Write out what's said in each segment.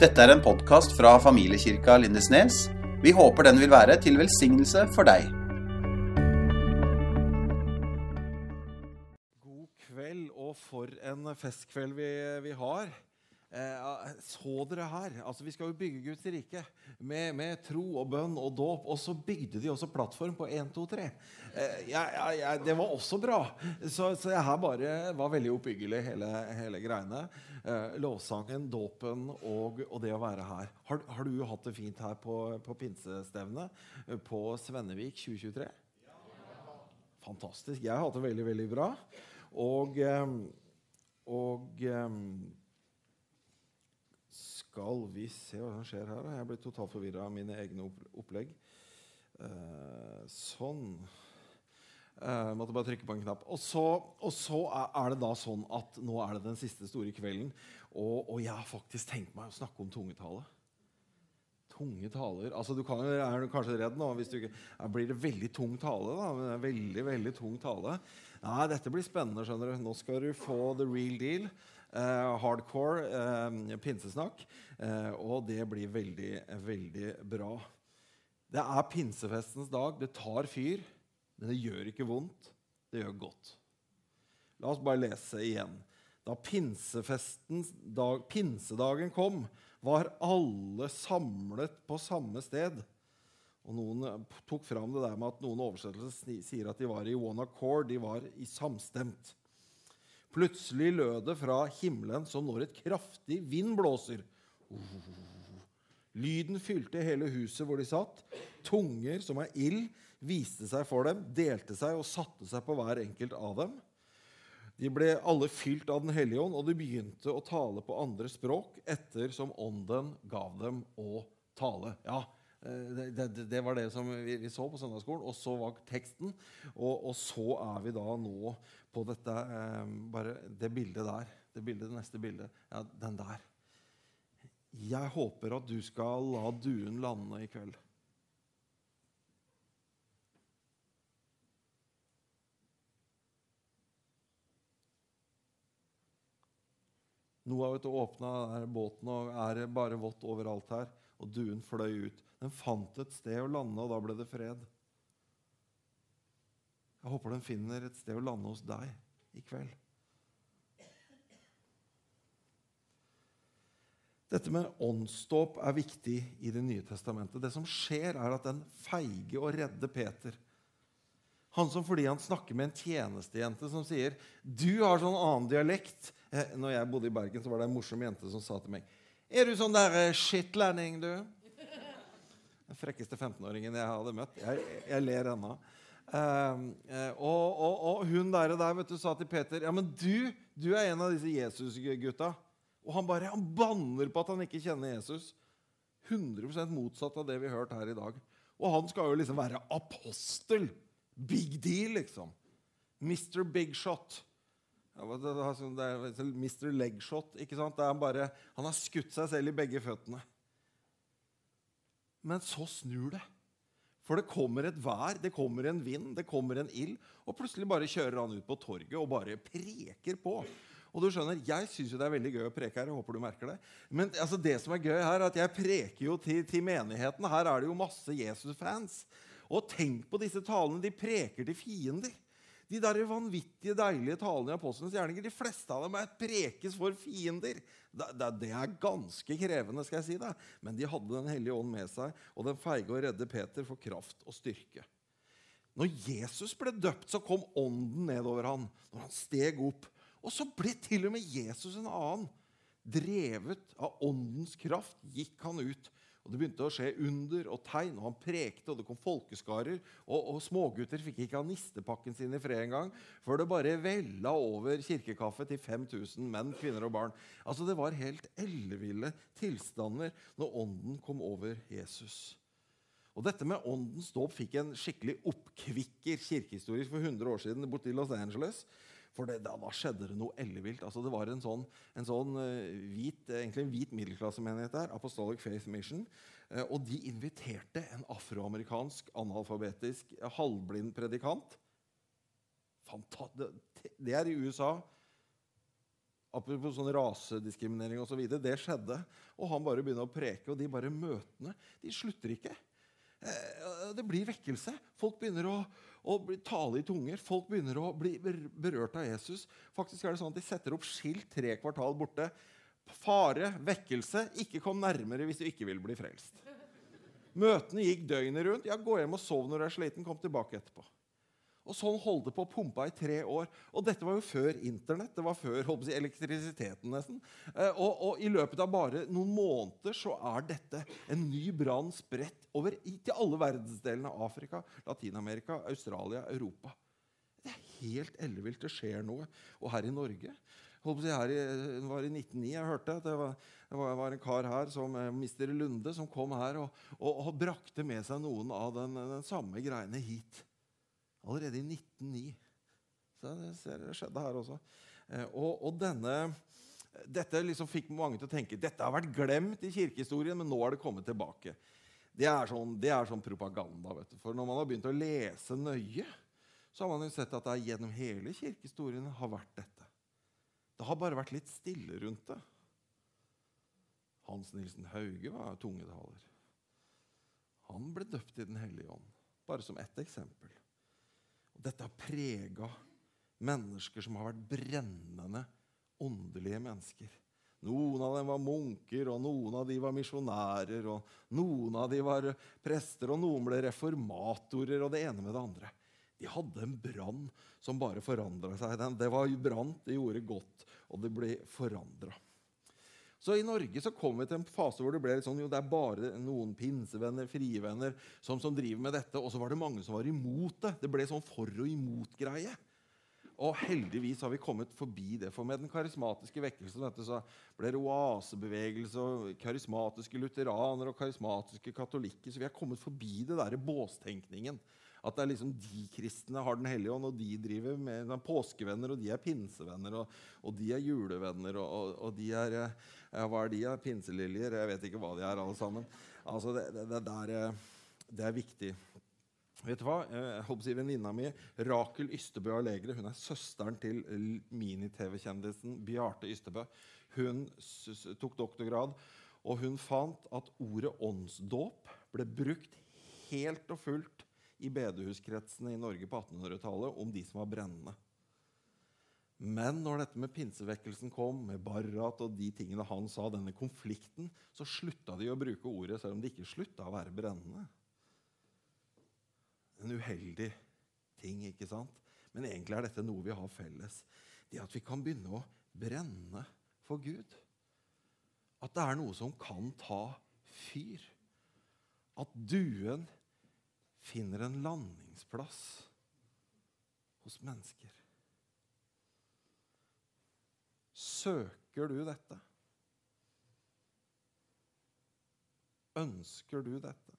Dette er en podkast fra familiekirka Lindesnes. Vi håper den vil være til velsignelse for deg. God kveld, og for en festkveld vi, vi har. Eh, så dere her? Altså, Vi skal jo bygge Guds rike med, med tro og bønn og dåp. Og så bygde de også plattform på 1, 2, 3. Eh, ja, ja, det var også bra. Så, så jeg her bare var veldig oppbyggelig, hele, hele greiene. Eh, lovsangen, dåpen og, og, det å være her. Har, har, du hatt det fint her på, på pinsestevnet eh, på Svennevik 2023? Fantastisk. Jeg har hatt det veldig, veldig bra. Og, og skal vi se hva som skjer her. Jeg ble totalt forvirra av mine egne opplegg. Uh, sånn. Uh, måtte bare trykke på en knapp. Og så, og så, er det da sånn at nå er det den siste store kvelden. Og, og jeg har faktisk tenkt meg å snakke om tungetale. Tunge taler. Altså, du kan, er du kanskje redd nå? hvis du ikke, Blir det veldig tung tale? da? Veldig, veldig tung tale. Nei, dette blir spennende. skjønner du. Nå skal du få the real deal. Uh, hardcore uh, pinsesnakk. Uh, og det blir veldig, veldig bra. Det er pinsefestens dag. Det tar fyr, men det gjør ikke vondt. Det gjør godt. La oss bare lese igjen. Da dag, pinsedagen kom, var alle samlet på samme sted. Og Noen tok fram det der med at noen oversettelser sier at de var i one accord. De var i samstemt. Plutselig lød det fra himmelen som når et kraftig vind blåser. Lyden fylte hele huset hvor de satt. Tunger som er ild, viste seg for dem, delte seg og satte seg på hver enkelt av dem. De ble alle fylt av Den hellige ånd, og de begynte å tale på andre språk etter som ånden gav dem å tale. Ja, det, det, det, var det som vi, vi, så på søndagsskolen. Og så var teksten. Og, og så er vi da nå på dette eh, bare det bildet der. Det bildet, det neste bildet. Ja, den der. Jeg håper at du skal la duen lande i kveld. Noah åpna båten og er bare vått overalt her og duen fløy ut. Den fant et sted å lande, og da ble det fred. Jeg håper den finner et sted å lande hos deg i kveld. Dette med åndsdåp er viktig i Det nye testamentet. Det som skjer, er at den feige og redde Peter Han som fordi han snakker med en tjenestejente som sier 'Du har sånn annen dialekt' eh, Når jeg bodde i Bergen, så var det en morsom jente som sa til meg er du sånn der skittlending, shitlending, du? Den frekkeste 15-åringen jeg hadde møtt. Jeg, jeg ler ennå. Uh, og, og, og, hun der, der vet du, sa til Peter ja, men du, du er en av disse Jesus-gutta. Og han bare han banner på at han ikke kjenner Jesus. 100% motsatt av det vi har hørt her i dag. Og han skal jo liksom være apostel. Big deal, liksom. Mr. Big Shot. Det er Mr. Legshot. ikke sant? Han, bare, han har skutt seg selv i begge føttene. Men så snur det. For det kommer et vær, det kommer en vind, det kommer en ild. Og plutselig bare kjører han ut på torget og bare preker på. Og du skjønner, Jeg syns det er veldig gøy å preke her. jeg håper du merker det. Men altså, det som er gøy her, er at jeg preker jo til, til menigheten. Her er det jo masse Jesus-fans. Og tenk på disse talene. De preker til fiender. De der vanvittige, deilige talene i apostlenes gjerninger, de fleste av dem er prekes for fiender. Det er ganske krevende, skal jeg si det. Men de hadde Den hellige ånd med seg, og den feige og redde Peter får kraft og styrke. Når Jesus ble døpt, så kom ånden nedover han, når han steg opp. Og så ble til og med Jesus en annen. Drevet av åndens kraft gikk han ut og Det begynte å skje under og tegn, og han prekte, og det kom folkeskarer. Og, og smågutter fikk ikke ha nistepakken sin i fred engang før det bare vella over kirkekaffe til 5000 menn, kvinner og barn. Altså Det var helt elleville tilstander når ånden kom over Jesus. Og Dette med åndens dåp fikk en skikkelig oppkvikker kirkehistorisk for 100 år siden borti Los Angeles. For det, da, da, skjedde det noe ellevilt. Altså, det var en sånn, en sånn uh, hvit, egentlig en hvit middelklassemenighet der, Apostolic Faith Mission. Uh, og de inviterte en afroamerikansk, analfabetisk, halvblind predikant. Fanta det, er i USA. Apropos sånn rasediskriminering osv. Så det skjedde. Og han bare begynner å preke, og de bare møtene de slutter ikke. Eh, det blir vekkelse. Folk begynner å, å tale i tunger. Folk begynner å bli berørt av Jesus. Faktisk er det sånn at De setter opp skilt tre kvartal borte. Fare, vekkelse, ikke kom nærmere hvis du ikke vil bli frelst. Møtene gikk døgnet rundt. Ja, Gå hjem og sov når du er sliten. Kom tilbake etterpå. Og sånn holdt det på å pumpe i tre år. Og dette var jo før Internett. Det var før si, elektrisiteten, nesten. Eh, og, og, i løpet av bare noen måneder så er dette en ny brann spredt over til alle verdensdelene. av Afrika, Latin-Amerika, Australia, Europa. Det er helt ellevilt. Det skjer noe. Og her i Norge Si, her i, det var i 1909 jeg hørte at det var, det var en kar her, som mister Mr. Lunde, som kom her og, og, og brakte med seg noen av den, den samme greiene hit. Allerede i 1909. Så det, skjedde her også. Eh, og, og denne, dette liksom fikk mange til å tenke dette har vært glemt i kirkehistorien, men nå har det kommet tilbake. Det er sånn, det er sånn propaganda. vet du. For når man har begynt å lese nøye, så har man jo sett at det gjennom hele kirkehistorien har vært dette. Det har bare vært litt stille rundt det. Hans Nilsen Hauge var tungetaler. Han ble døpt i Den hellige ånd, bare som ett eksempel. Dette har prega mennesker som har vært brennende åndelige mennesker. Noen av dem var munker, og noen av dem var misjonærer, og noen av dem var prester, og noen ble reformatorer, og det ene med det andre. De hadde en brann som bare forandra seg. Det var brant, det gjorde godt, og det ble forandra. Så I Norge så kom vi til en fase hvor det ble litt sånn, jo, det er bare noen pinsevenner frivenner, som, som driver med dette. Og så var det mange som var imot det. Det ble sånn for og imot-greie. Og heldigvis har vi kommet forbi det. For med den karismatiske vekkelsen dette, så ble det oasebevegelse og karismatiske lutheranere og karismatiske katolikker. Så vi har kommet forbi det der båstenkningen. At det er liksom de kristne har Den hellige ånd, og de driver med er påskevenner, og de er pinsevenner, og, og de er julevenner, og, og, og de er ja, Hva er de? Ja, pinseliljer? Jeg vet ikke hva de er, alle sammen. Altså, det, det, der, eh, det er viktig. Vet du hva? Eh, jeg håper å si Venninna mi Rakel Ystebø Allegre hun er søsteren til mini-TV-kjendisen Bjarte Ystebø. Hun tok doktorgrad, og hun fant at ordet åndsdåp ble brukt helt og fullt i bedehuskretsene i Norge på 1800-tallet om de som var brennende. Men når dette med pinsevekkelsen kom, med Barrat og de tingene han sa, denne konflikten, så slutta de å bruke ordet, selv om det ikke slutta å være brennende. En uheldig ting, ikke sant? Men egentlig er dette noe vi har felles. Det at vi kan begynne å brenne for Gud. At det er noe som kan ta fyr. At duen finner en landingsplass hos mennesker. Søker du dette? Ønsker du dette?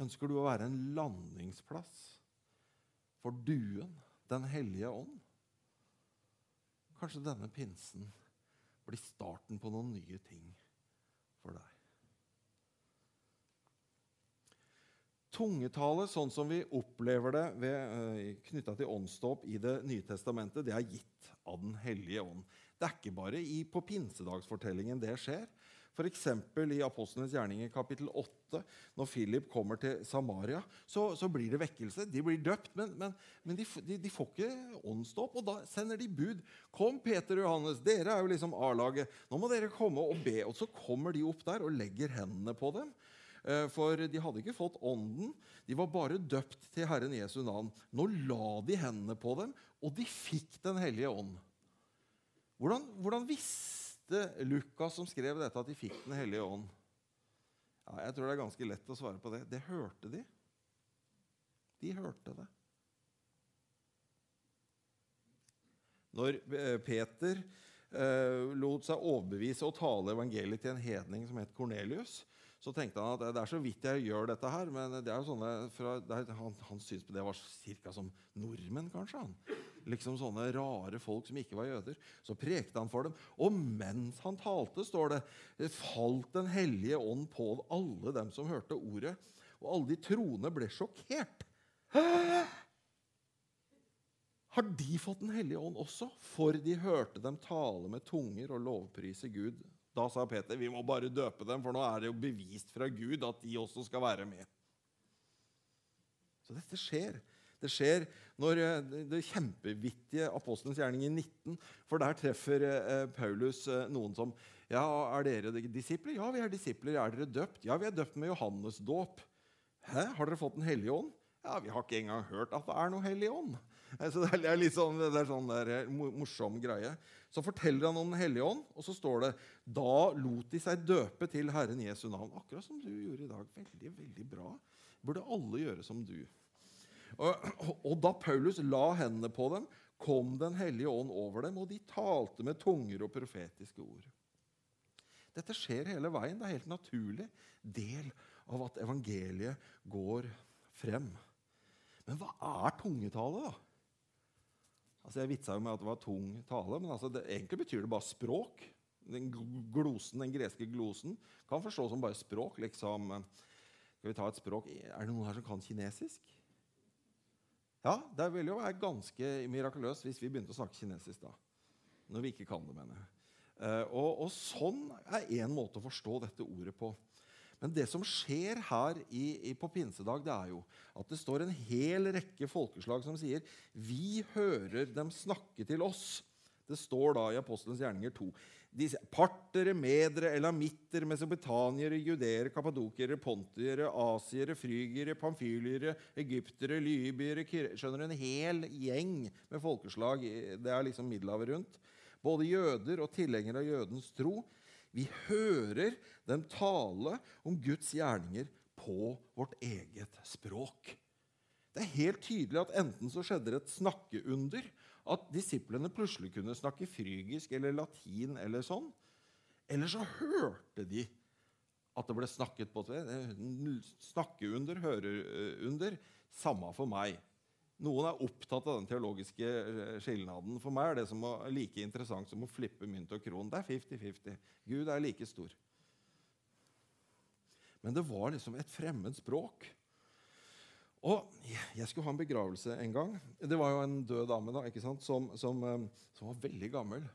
Ønsker du å være en landingsplass for duen, Den hellige ånd? Kanskje denne pinsen blir starten på noen nye ting for deg. Tungetale, sånn som vi opplever det uh, knytta til åndsdåp i Det nye testamentet, det er gitt av Den hellige ånd. Det er ikke bare i, på pinsedagsfortellingen det skjer. F.eks. i Apostlenes gjerninger kapittel 8, når Philip kommer til Samaria, så, så blir det vekkelse. De blir døpt, men, men, men de, de, de, får ikke åndsdåp. Og da sender de bud. 'Kom, Peter og Johannes, dere er jo liksom A-laget. Nå må dere komme og be.' Og så kommer de opp der og legger hendene på dem. Eh, for de hadde ikke fått ånden. De var bare døpt til Herren Jesu navn. Nå la de hendene på dem, og de fikk Den hellige ånd. Hvordan, hvordan visste Lukas, som skrev dette, at de fikk Den hellige ånd? Ja, jeg tror det er ganske lett å svare på det. Det hørte de. De hørte det. Når eh, Peter eh, lot seg overbevise og tale evangeliet til en hedning som het Kornelius, så tenkte han at det er så vidt jeg gjør dette her. Men det er jo sånne, fra, er, han, han syntes det var ca. som nordmenn, kanskje. han. Liksom sånne rare folk som ikke var jøder. Så prekte han for dem. Og mens han talte, står det, falt Den hellige ånd på alle dem som hørte ordet. Og alle de troende ble sjokkert. har de fått Den hellige ånd også, for de hørte dem tale med tunger og lovprise Gud. Da sa Peter vi må bare døpe dem, for nå er det jo bevist fra Gud at de også skal være med. Så dette skjer. Det skjer når eh, det kjempevittige apostelens gjerning i 19. For der treffer eh, Paulus eh, noen som Ja, er dere disipler? Ja, vi er disipler. Er dere døpt? Ja, vi er døpt med Johannes dåp. Hæ, har dere fått Den hellige ånd? Ja, vi har ikke engang hørt at det er noe hellig ånd. Så det er litt sånn, det er sånn der, morsom greie. Så forteller han om Den hellige ånd, og så står det Da lot de seg døpe til Herren Jesu navn. Akkurat som du gjorde i dag. Veldig, veldig bra. Burde alle gjøre som du. Og, og da Paulus la hendene på dem, kom Den hellige ånd over dem, og de talte med tunger og profetiske ord. Dette skjer hele veien. Det er helt naturlig del av at evangeliet går frem. Men hva er tungetale, da? Altså Jeg vitsa jo med at det var tung tale, men altså det, egentlig betyr det bare språk. Den glosen, den greske glosen kan forstås som bare språk. liksom, Skal vi ta et språk? Er det noen her som kan kinesisk? Ja, det ville jo være ganske mirakuløst hvis vi begynte å snakke kinesisk da. Når vi ikke kan det, mener jeg. Uh, og, og, sånn er én måte å forstå dette ordet på. Men det som skjer her i, i, på pinsedag, det er jo at det står en hel rekke folkeslag som sier vi hører dem snakke til oss. Det står da i Apostelens gjerninger 2 de, partere, medere, elamitter, mesopotaniere, judeere, kapadokere, pontiere, asiere, frygere, pamfyliere, egyptere, libyere Skjønner du? En hel gjeng med folkeslag. Det er liksom Middelhavet rundt. Både jøder og tilhengere av jødens tro. Vi hører dem tale om Guds gjerninger på vårt eget språk. Det er helt tydelig at enten så skjedde det et snakkeunder, at disiplene plutselig kunne snakke frygisk eller latin eller sånn. Eller så hørte de at det ble snakket på Snakkeunder, høreunder. Samme for meg. Noen er opptatt av den teologiske eh, skilnaden. For meg er det som er like interessant som å flippe mynt og kron. Det er 50-50. Gud er like stor. Men det var liksom et fremmed språk. Og Jeg skulle ha en begravelse en gang. Det var jo en død dame da, ikke sant? Som, som, eh, som var veldig gammel.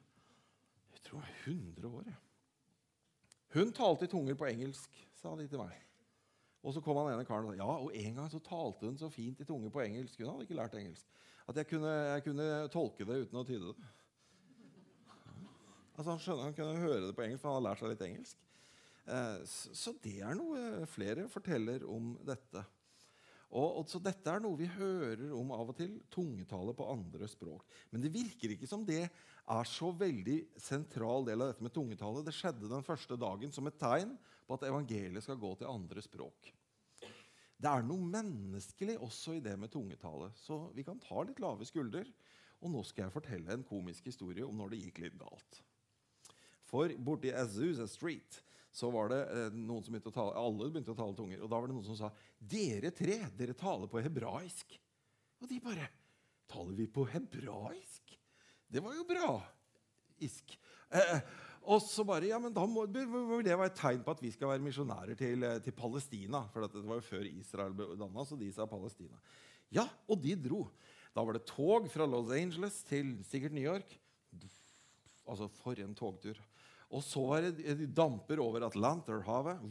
Jeg tror hun var 100 år. Ja. Hun talte i tunger på engelsk, sa de til meg. Og så kom han ene karen og sa ja, og en gang så talte hun så fint i tunge på engelsk. Hun hadde ikke lært engelsk. At jeg kunne, jeg kunne tolke det uten å tyde det. Altså Han skjønner, han kunne høre det på engelsk, for han hadde lært seg litt engelsk. Eh, så det er noe flere forteller om dette. Og, og, så Dette er noe vi hører om av og til. Tungetale på andre språk. Men det virker ikke som det er så veldig sentral del av dette med tungetale. Det skjedde den første dagen som et tegn på at evangeliet skal gå til andre språk. Det er noe menneskelig også i det med tungetale, så vi kan ta litt lave skulder. Og nå skal jeg fortelle en komisk historie om når det gikk litt galt. For borti Azusa Street så var det eh, noen som begynte å tale, alle begynte å tale tunger. Og da var det noen som sa dere tre, dere taler på hebraisk. Og de bare Taler vi på hebraisk? Det var jo bra. Isk. Eh, og så bare, ja, men da må, det være et tegn på at vi skal være misjonærer til, eh, til, Palestina. For det var jo før Israel ble danna, så de sa Palestina. Ja, og de dro. Da var det tog fra Los Angeles til sikkert New York. Altså, for en togtur. Og så var det damper over Atlanterhavet.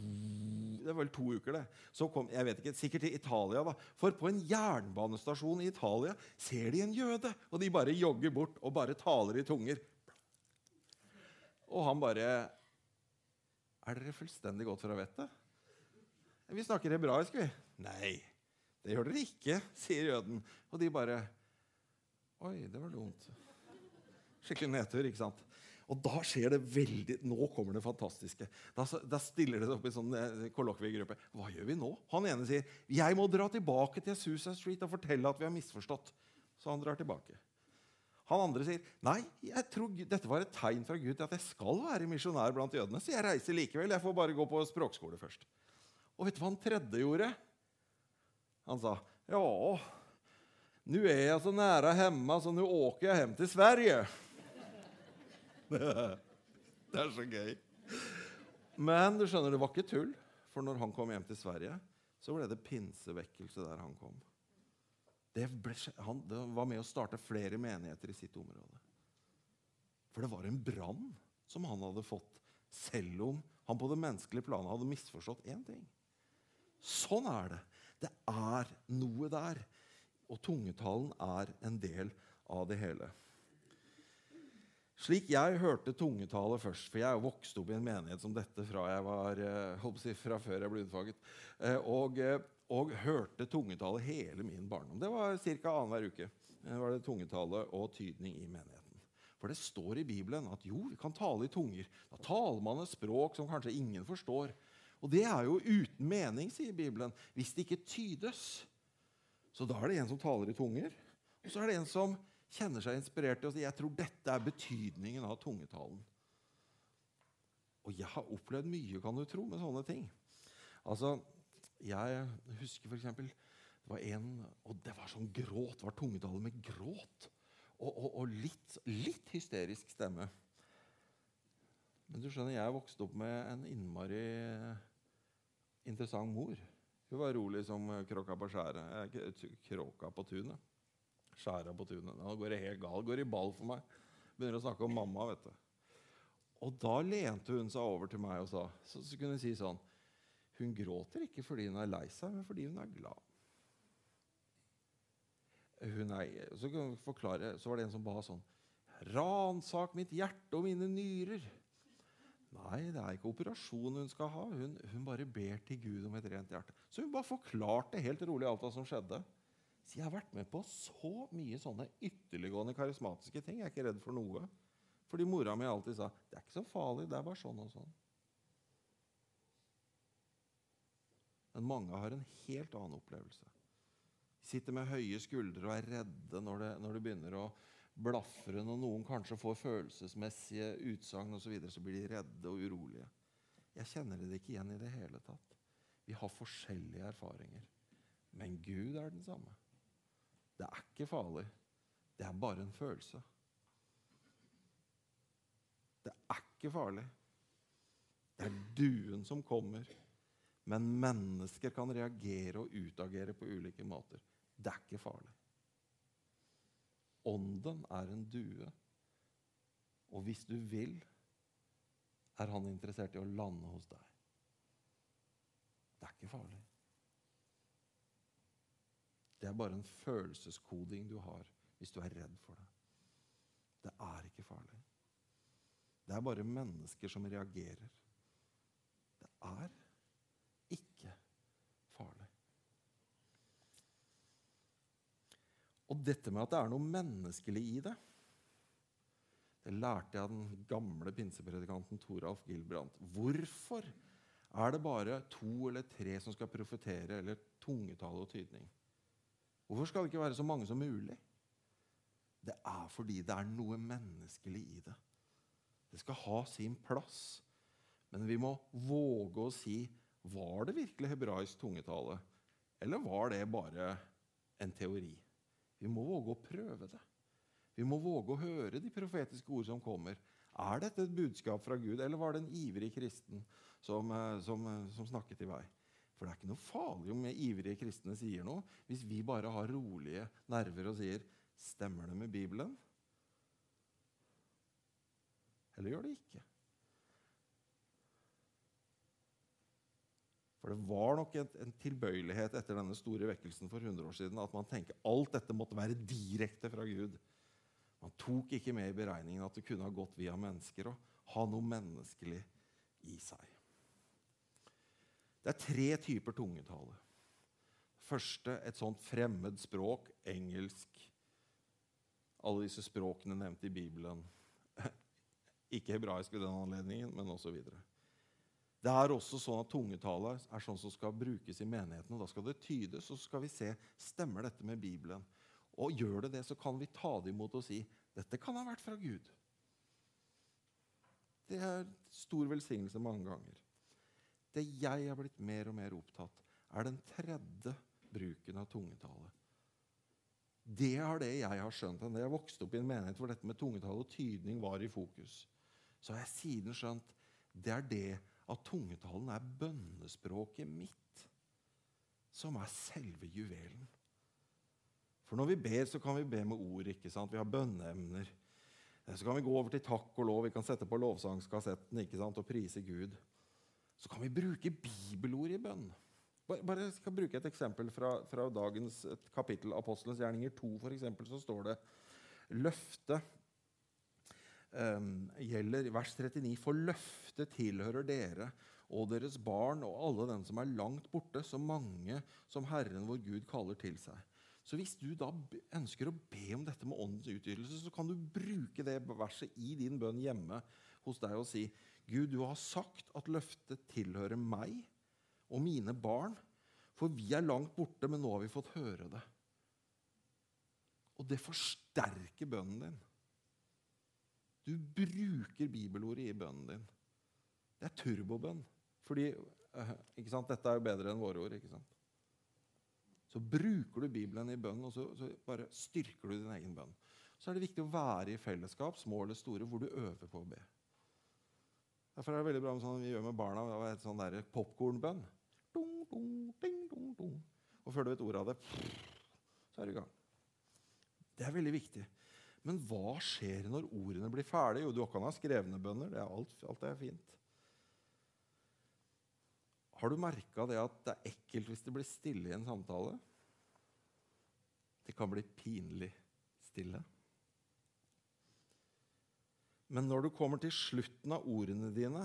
Det var vel to uker, det. Så kom jeg vet ikke, sikkert til Italia. da. For på en jernbanestasjon i Italia ser de en jøde. Og de bare jogger bort og bare taler i tunger. Og han bare Er dere fullstendig gått fra vettet? Vi snakker hebraisk, vi. Nei, det gjør dere ikke, sier jøden. Og de bare Oi, det var dumt. Skikkelig nedtur, ikke sant? Og da skjer det veldig Nå kommer det fantastiske. Da, da stiller det seg opp i sånn eh, kollokviegruppe. Hva gjør vi nå? Han ene sier jeg må dra tilbake til Susa Street og fortelle at vi har misforstått. Så han drar tilbake. Han andre sier nei, jeg tror dette var et tegn fra Gud til at jeg skal være misjonær blant jødene. Så jeg reiser likevel. Jeg får bare gå på språkskole først. Og vet du hva han tredje gjorde? Han sa ja, nå er jeg så nære hjemme, så nå åker jeg hjem til Sverige. det er så gøy. Men du skjønner, det var ikke tull. For når han kom hjem til Sverige, så ble det pinsevekkelse der han kom. Det, ble, han det var med å starte flere menigheter i sitt område. For det var en brann som han hadde fått, selv om han på det menneskelige planet hadde misforstått én ting. Sånn er det. Det er noe der. Og tungetalen er en del av det hele. Slik jeg hørte tungetale først, for jeg er vokst opp i en menighet som dette fra, jeg var, eh, si, fra før jeg ble unnfaget, eh, og, eh, og, hørte tungetale hele min barndom. Det var ca. annenhver uke. Var det tungetale og tydning i menigheten. For det står i Bibelen at jo, vi kan tale i tunger. Da taler man et språk som kanskje ingen forstår. Og det er jo uten mening, sier Bibelen, hvis det ikke tydes. Så da er det en som taler i tunger, og så er det en som kjenner seg inspirert til å si jeg tror dette er betydningen av tungetalen. Og jeg har opplevd mye, kan du tro, med sånne ting. Altså, Jeg husker f.eks. det var en Og det var sånn gråt. Det var tungetale med gråt. Og, og, og litt, litt, hysterisk stemme. Men du skjønner, jeg vokste opp med en innmari interessant mor. Hun var rolig som kråka på skjæret. Kråka på tunet. Skjæra på tunet. Nå går det helt galt. Går i ball for meg. Begynner å snakke om mamma. vet du. Og da lente hun seg over til meg og sa så, så kunne hun si sånn Hun gråter ikke fordi hun er lei seg, men fordi hun er glad. Hun er, så, forklare, så var det en som ba sånn Ransak mitt hjerte og mine nyrer. Nei, det er ikke operasjon hun skal ha. Hun, hun bare ber til Gud om et rent hjerte. Så hun bare forklarte helt rolig alt hva som skjedde. Så jeg har vært med på så mye sånne ytterliggående karismatiske ting. Jeg er ikke redd for noe. Fordi mora mi alltid sa det er ikke så farlig, det er bare sånn og sånn. Men mange har en helt annen opplevelse. De sitter med høye skuldre og er redde når det, når det begynner å blafre. Når noen kanskje får følelsesmessige utsagn, så, videre, så blir de redde og urolige. Jeg kjenner det ikke igjen i det hele tatt. Vi har forskjellige erfaringer. Men Gud er den samme. Det er ikke farlig. Det er bare en følelse. Det er ikke farlig. Det er duen som kommer. Men mennesker kan reagere og utagere på ulike måter. Det er ikke farlig. Ånden er en due. Og hvis du vil, er han interessert i å lande hos deg. Det er ikke farlig. Det er bare en følelseskoding du har hvis du er redd for det. Det er ikke farlig. Det er bare mennesker som reagerer. Det er ikke farlig. Og dette med at det er noe menneskelig i det, det lærte jeg av den gamle pinsepredikanten Toralf Gilbrandt. Hvorfor er det bare to eller tre som skal profetere eller tungetale og tydning? Hvorfor skal det ikke være så mange som mulig? Det er fordi det er noe menneskelig i det. Det skal ha sin plass. Men vi må våge å si var det virkelig hebraisk tungetale, eller var det bare en teori? Vi må våge å prøve det. Vi må våge å høre de profetiske ord som kommer. Er dette et budskap fra Gud, eller var det en ivrig kristen som, eh, som, eh, som snakket i vei? For det er ikke noe farlig om ivrige kristne sier noe, hvis vi bare har rolige nerver og sier 'Stemmer det med Bibelen?' Eller gjør det ikke? For det var nok en, en, tilbøyelighet etter denne store vekkelsen for 100 år siden at man tenker alt dette måtte være direkte fra Gud. Man tok ikke med i beregningen at det kunne ha gått via mennesker og ha noe menneskelig i seg. Det er tre typer tungetale. Første et sånt fremmed språk, engelsk. Alle disse språkene nevnt i Bibelen. Ikke hebraisk ved den anledningen, men osv. Det er også sånn at tungetale er sånn som skal brukes i menigheten. og Da skal det tydes, og så skal vi se stemmer dette med Bibelen. Og gjør det det, så kan vi ta det imot og si dette kan ha vært fra Gud. Det er stor velsignelse mange ganger. Det jeg har blitt mer og mer opptatt, er den tredje bruken av tungetale. Det er det jeg har skjønt. Da jeg vokste opp i en menighet hvor dette med tungetale og tydning var i fokus, så har jeg siden skjønt det er det at tungetalen er bønnespråket mitt, som er selve juvelen. For når vi ber, så kan vi be med ord. ikke sant? Vi har bønneemner. Eh, Så kan vi gå over til takk og lov. Vi kan sette på lovsangskassetten ikke sant? og prise Gud. Så kan vi bruke bibelord i bønn. Bare, jeg skal bruke et eksempel fra, fra dagens kapittel, Apostelens gjerninger 2, for eksempel, så står det løftet gjelder vers 39. For løftet tilhører dere og deres barn og alle den som er langt borte, så mange som Herren vår Gud kaller til seg. Så hvis du da ønsker å be om dette med åndens utgytelse, så kan du bruke det verset i din bønn hjemme hos deg og si Gud, du har sagt at løftet tilhører meg og mine barn, for vi er langt borte, men nå har vi fått høre det. Og det forsterker bønnen din. Du bruker bibelordet i bønnen din. Det er turbobønn. Fordi ikke sant, dette er jo bedre enn våre ord. ikke sant? Så bruker du Bibelen i bønnen, og så, så, bare styrker du din egen bønn. Så er det viktig å være i fellesskap, små eller store, hvor du øver på å be. Derfor er det veldig bra med sånn vi gjør med barna. et sånn popkornbønn. Og før du vet ordet av det, så er du i gang. Det er veldig viktig. Men hva skjer når ordene blir ferdige? Jo, du kan ha skrevne bønner. Det er alt, alt er fint. Har du merka det at det er ekkelt hvis det blir stille i en samtale? Det kan bli pinlig stille. Men når du kommer til slutten av ordene dine,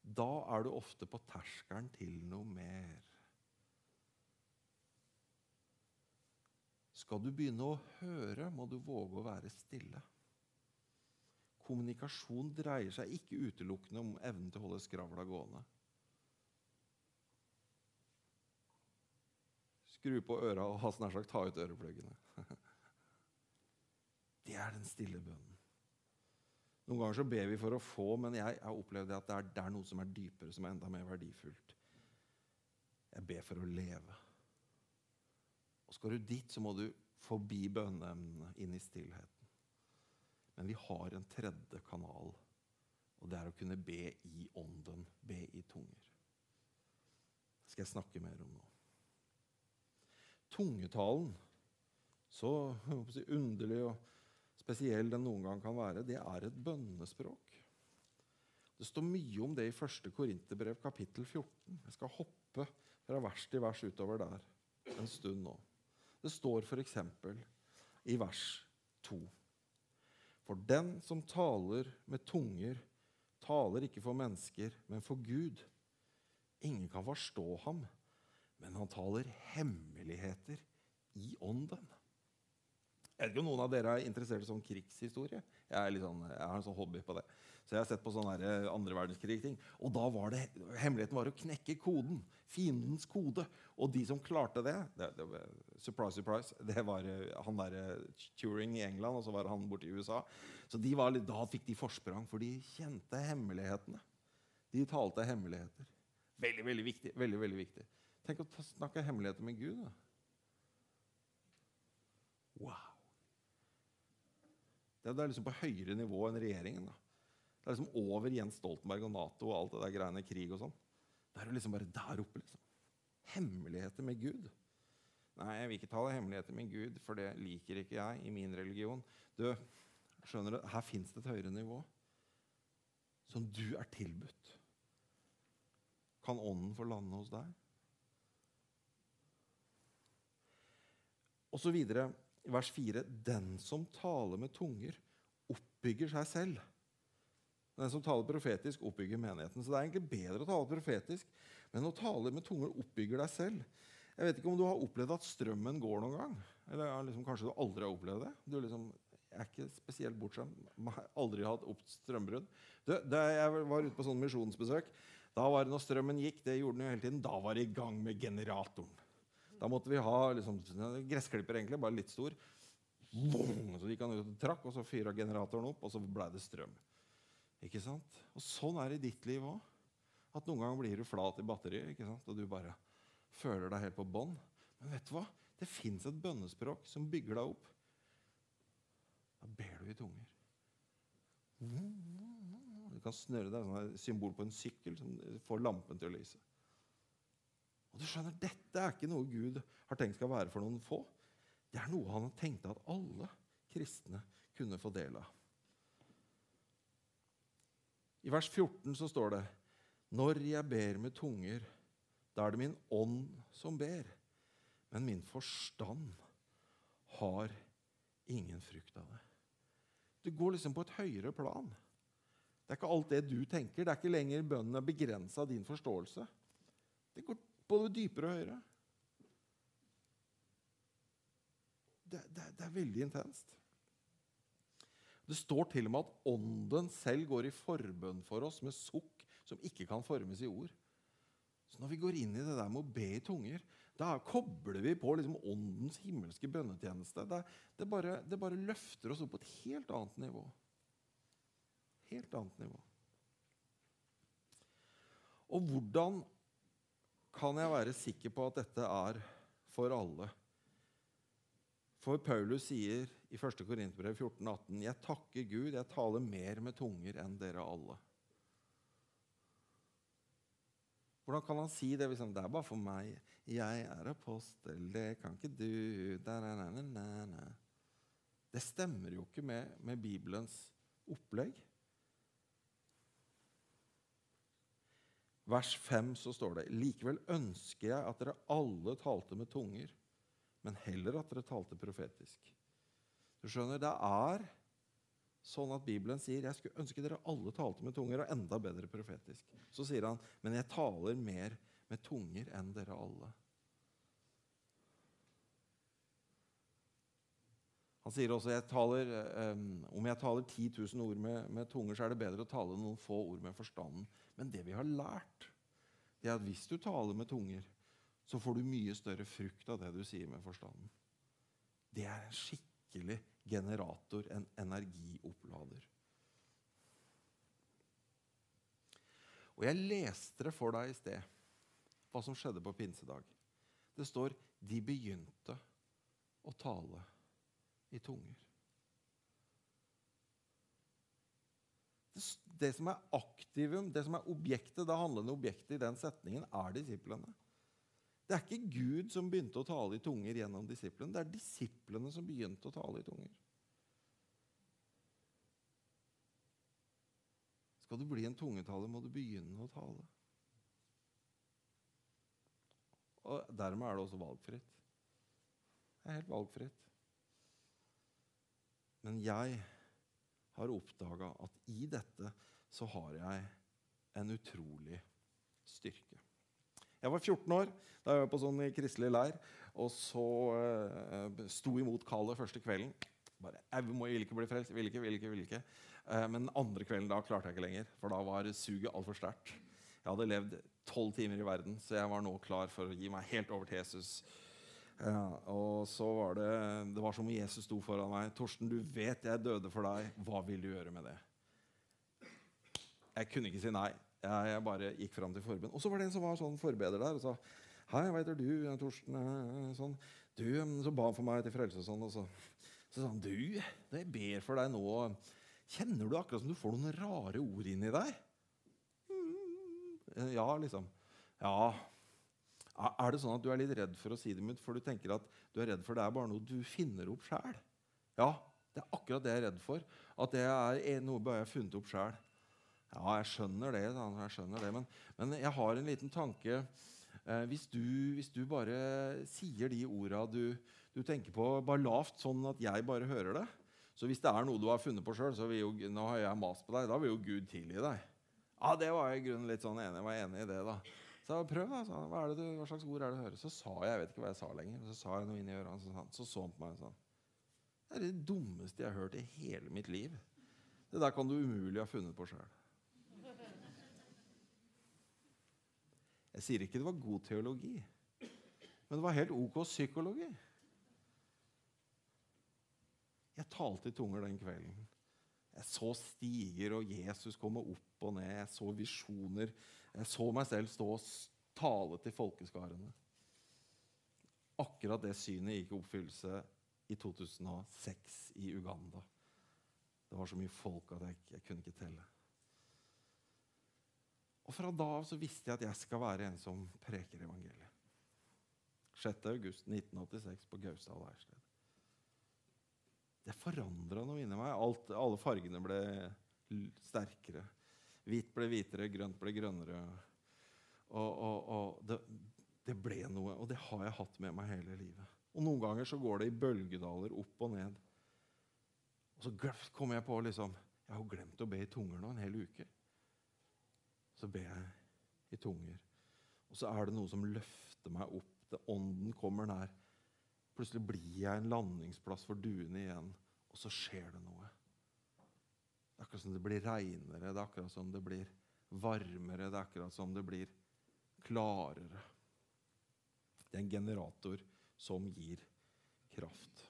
da er du ofte på terskelen til noe mer. Skal du begynne å høre, må du våge å være stille. Kommunikasjon dreier seg ikke utelukkende om evnen til å holde skravla gående. Skru på øra og nær sagt ta ut ørepluggene. Det er den stille bønnen. Noen ganger så ber vi for å få, men jeg har opplevd at det er, det er noe som er dypere, som er enda mer verdifullt. Jeg ber for å leve. Og skal du dit, så må du forbi bønneemnene, inn i stillheten. Men vi har en tredje kanal, og det er å kunne be i ånden, be i tunger. Det skal jeg snakke mer om nå. Tungetalen, så si, underlig og spesiell den noen gang kan være, det er et bønnespråk. Det står mye om det i 1. Korinterbrev kapittel 14. Jeg skal hoppe fra vers til vers utover der en stund nå. Det står f.eks. i vers 2. For den som taler med tunger, taler ikke for mennesker, men for Gud. Ingen kan forstå ham, men han taler hemmeligheter i ånden. Jeg vet ikke om noen av dere er interessert i sånn krigshistorie. Jeg, sånn, jeg, har en sånn hobby på det. Så jeg har sett på sånne eh, andre verdenskrig-ting. Og da var det, hemmeligheten var å knekke koden. Fiendens kode. Og de som klarte det, det, det Surprise, surprise. Det var eh, han der eh, Turing i England, og så var han borte i USA. Så var, da fikk de forsprang, for de kjente hemmelighetene. De talte hemmeligheter. Veldig, veldig viktig. veldig, veldig viktig. Tenk å snakke hemmeligheter med Gud. da. Wow. Det er liksom på høyere nivå enn regjeringen. Da. Det er liksom over Jens Stoltenberg og Nato og alt det der greiene krig og sånn. Det er jo liksom bare der oppe. liksom. Hemmeligheter med Gud. Nei, jeg vil ikke tale hemmeligheter med Gud, for det liker ikke jeg i min religion. Du, skjønner du, Her fins det et høyere nivå som du er tilbudt. Kan Ånden få lande hos deg? Og så videre vers 4.: Den som taler med tunger, oppbygger seg selv. Den som taler profetisk, oppbygger menigheten. Så det er egentlig bedre å tale profetisk, men å tale med tunger oppbygger deg selv. Jeg vet ikke om du har opplevd at strømmen går noen gang. Eller liksom, Kanskje du aldri har opplevd det. Du liksom, er ikke spesielt bortskjemt. Aldri hatt opp strømbrudd. Da jeg var ute på sånn misjonsbesøk, da var det når strømmen gikk, det gjorde den jo hele tiden, da var det i gang med generatoren. Da måtte vi ha liksom, gressklipper, egentlig, bare litt stor. Så gikk han ut og trakk, og så fyra generatoren opp, og så blei det strøm. Ikke sant? Og sånn er det i ditt liv òg. At noen ganger blir du flat i batteriet, ikke sant? og du bare føler deg helt på bånn. Men vet du hva? Det fins et bønnespråk som bygger deg opp. Da ber du i tunger. Du kan snøre deg sånn symbol på en sykkel som får lampen til å lyse. Og du skjønner, Dette er ikke noe Gud har tenkt skal være for noen få. Det er noe han tenkte at alle kristne kunne få del av. I vers 14 så står det Når jeg ber med tunger, da er det min ånd som ber, men min forstand har ingen frukt av det. Du går liksom på et høyere plan. Det er ikke alt det du tenker. Det er ikke lenger bønnen er begrensa av din forståelse. Det går både dypere og høyere. Det, det, det er veldig intenst. Det står til og med at Ånden selv går i forbønn for oss med sukk som ikke kan formes i ord. Så når vi går inn i det der med å be i tunger, da kobler vi på liksom Åndens himmelske bønnetjeneste. Det, det, bare, det bare løfter oss opp på et helt annet nivå. Helt annet nivå. Og hvordan kan jeg være sikker på at dette er for alle? For Paulus sier i 1. Korinterbrev 14,18.: Jeg takker Gud, jeg taler mer med tunger enn dere alle. Hvordan kan han si det hvis han Det er bare for meg. Jeg er apostel, det kan ikke du da, na, na, na, Det stemmer jo ikke med, med Bibelens opplegg. Vers 5 så står det Likevel ønsker jeg at dere alle talte med tunger men heller at dere talte profetisk. Du skjønner, Det er sånn at Bibelen sier jeg skulle ønske dere alle talte med tunger, og enda bedre profetisk. Så sier han, men jeg taler mer med tunger enn dere alle. Han sier også jeg taler, um, om jeg taler 10 000 ord med, med, tunger, så er det bedre å tale noen få ord med forstanden. Men det vi har lært, det er at hvis du taler med tunger, så får du mye større frukt av det du sier med forstanden. Det er en skikkelig generator, en energiopplader. Og jeg leste det for deg i sted, hva som skjedde på pinsedag. Det står 'de begynte å tale i tunger'. Det, det som er aktivum, det som er objektet, det handlende objektet i den setningen, er disiplene. Det er ikke Gud som begynte å tale i tunger gjennom disiplene. Det er disiplene som begynte å tale i tunger. Skal du bli en tungetaler, må du begynne å tale. Og Dermed er det også valgfritt. Det er helt valgfritt. Men jeg har oppdaga at i dette så har jeg en utrolig styrke. Jeg var 14 år da jeg var på sånn kristelig leir. Og så uh, sto imot kallet første kvelden. Bare, jeg vil ikke bli frelst. Vil ikke, vil ikke, vil ikke. Uh, men andre kvelden da klarte jeg ikke lenger, for da var suget altfor sterkt. Jeg hadde levd tolv timer i verden, så jeg var nå klar for å gi meg helt over til Jesus. Ja, og så var det Det var som om Jesus sto foran meg. 'Torsten, du vet jeg døde for deg. Hva vil du gjøre med det?' Jeg kunne ikke si nei. Jeg, bare gikk fram til forbund. Og så var det en som var sånn forbeder der og sa Hei, hva heter du? Torsten? Sånn. Du, Så ba han for meg til frelse og sånn. Og så, så sa han du, det jeg ber for deg nå, kjenner du akkurat som du får noen rare ord inni deg? Mm, ja, liksom. Ja. Er det sånn at du er litt redd for å si det, for du tenker at du er redd for det er bare noe du finner opp sjæl? Ja, det er akkurat det jeg er redd for. At det er noe jeg har funnet opp sjæl. Ja, jeg skjønner det, da. jeg skjønner det men, men, jeg har en liten tanke. Eh, hvis, du, hvis, du, bare sier de orda du, du, tenker på, bare lavt, sånn at jeg bare hører det Så hvis det er noe du har funnet på sjøl, så vil jo, nå har jeg mast på deg, da vil jo Gud tilgi deg. Ja, det var jeg i grunnen litt sånn enig, jeg var enig i det. da. Så prøv, da. Så, hva, du, hva, slags ord er det du hører? Så sa jeg jeg vet ikke hva jeg sa lenger, så sa jeg noe inn i ørene, så, så så han på meg sånn Det er det dummeste jeg har hørt i hele mitt liv. Det der kan du umulig ha funnet på sjøl. Jeg sier ikke det var god teologi, men det var helt ok psykologi. Jeg talte i tunger den kvelden. Jeg så stiger, og Jesus komme opp og ned. Jeg så visjoner. Jeg så meg selv stå og tale til folkeskarene. Akkurat det synet gikk i oppfyllelse i 2006 i Uganda. Det var så mye folk at jeg, jeg kunne ikke telle. Og fra da av så visste jeg at jeg skal være en som preker evangeliet. 6. august 1986 på Gausdal leirsted. Det forandra noe inni meg. Alt, alle fargene ble sterkere. Hvitt ble hvitere, grønt ble grønnere. Og, og, og det, det ble noe, og det har jeg hatt med meg hele livet. Og noen ganger så går det i bølgedaler opp og ned. Og så kommer jeg på liksom Jeg har jo glemt å be i tunger nå en hel uke. Så ber jeg i tunger. Og så er det noe som løfter meg opp. Det Ånden kommer nær. Plutselig blir jeg en landingsplass for duene igjen, og så skjer det noe. Det er akkurat som det blir reinere, det er akkurat som det blir varmere, det er akkurat som det blir klarere. Det er en generator som gir kraft.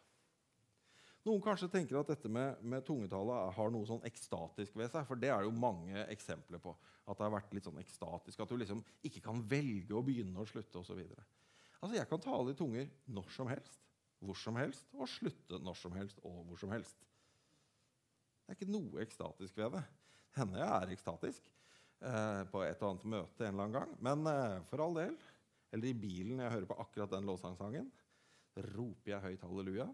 Noen kanskje tenker at dette med, med tungetale har noe sånn ekstatisk ved seg. For det er jo mange eksempler på. At det har vært litt sånn ekstatisk. At du liksom ikke kan velge å begynne og slutte osv. Altså, jeg kan tale i tunger når som helst, hvor som helst, og slutte når som helst og hvor som helst. Det er ikke noe ekstatisk ved det. Hender jeg er ekstatisk eh, på et og annet møte en eller annen gang. Men eh, for all del. Eller i bilen jeg hører på akkurat den lovsangsangen. roper jeg høyt halleluja.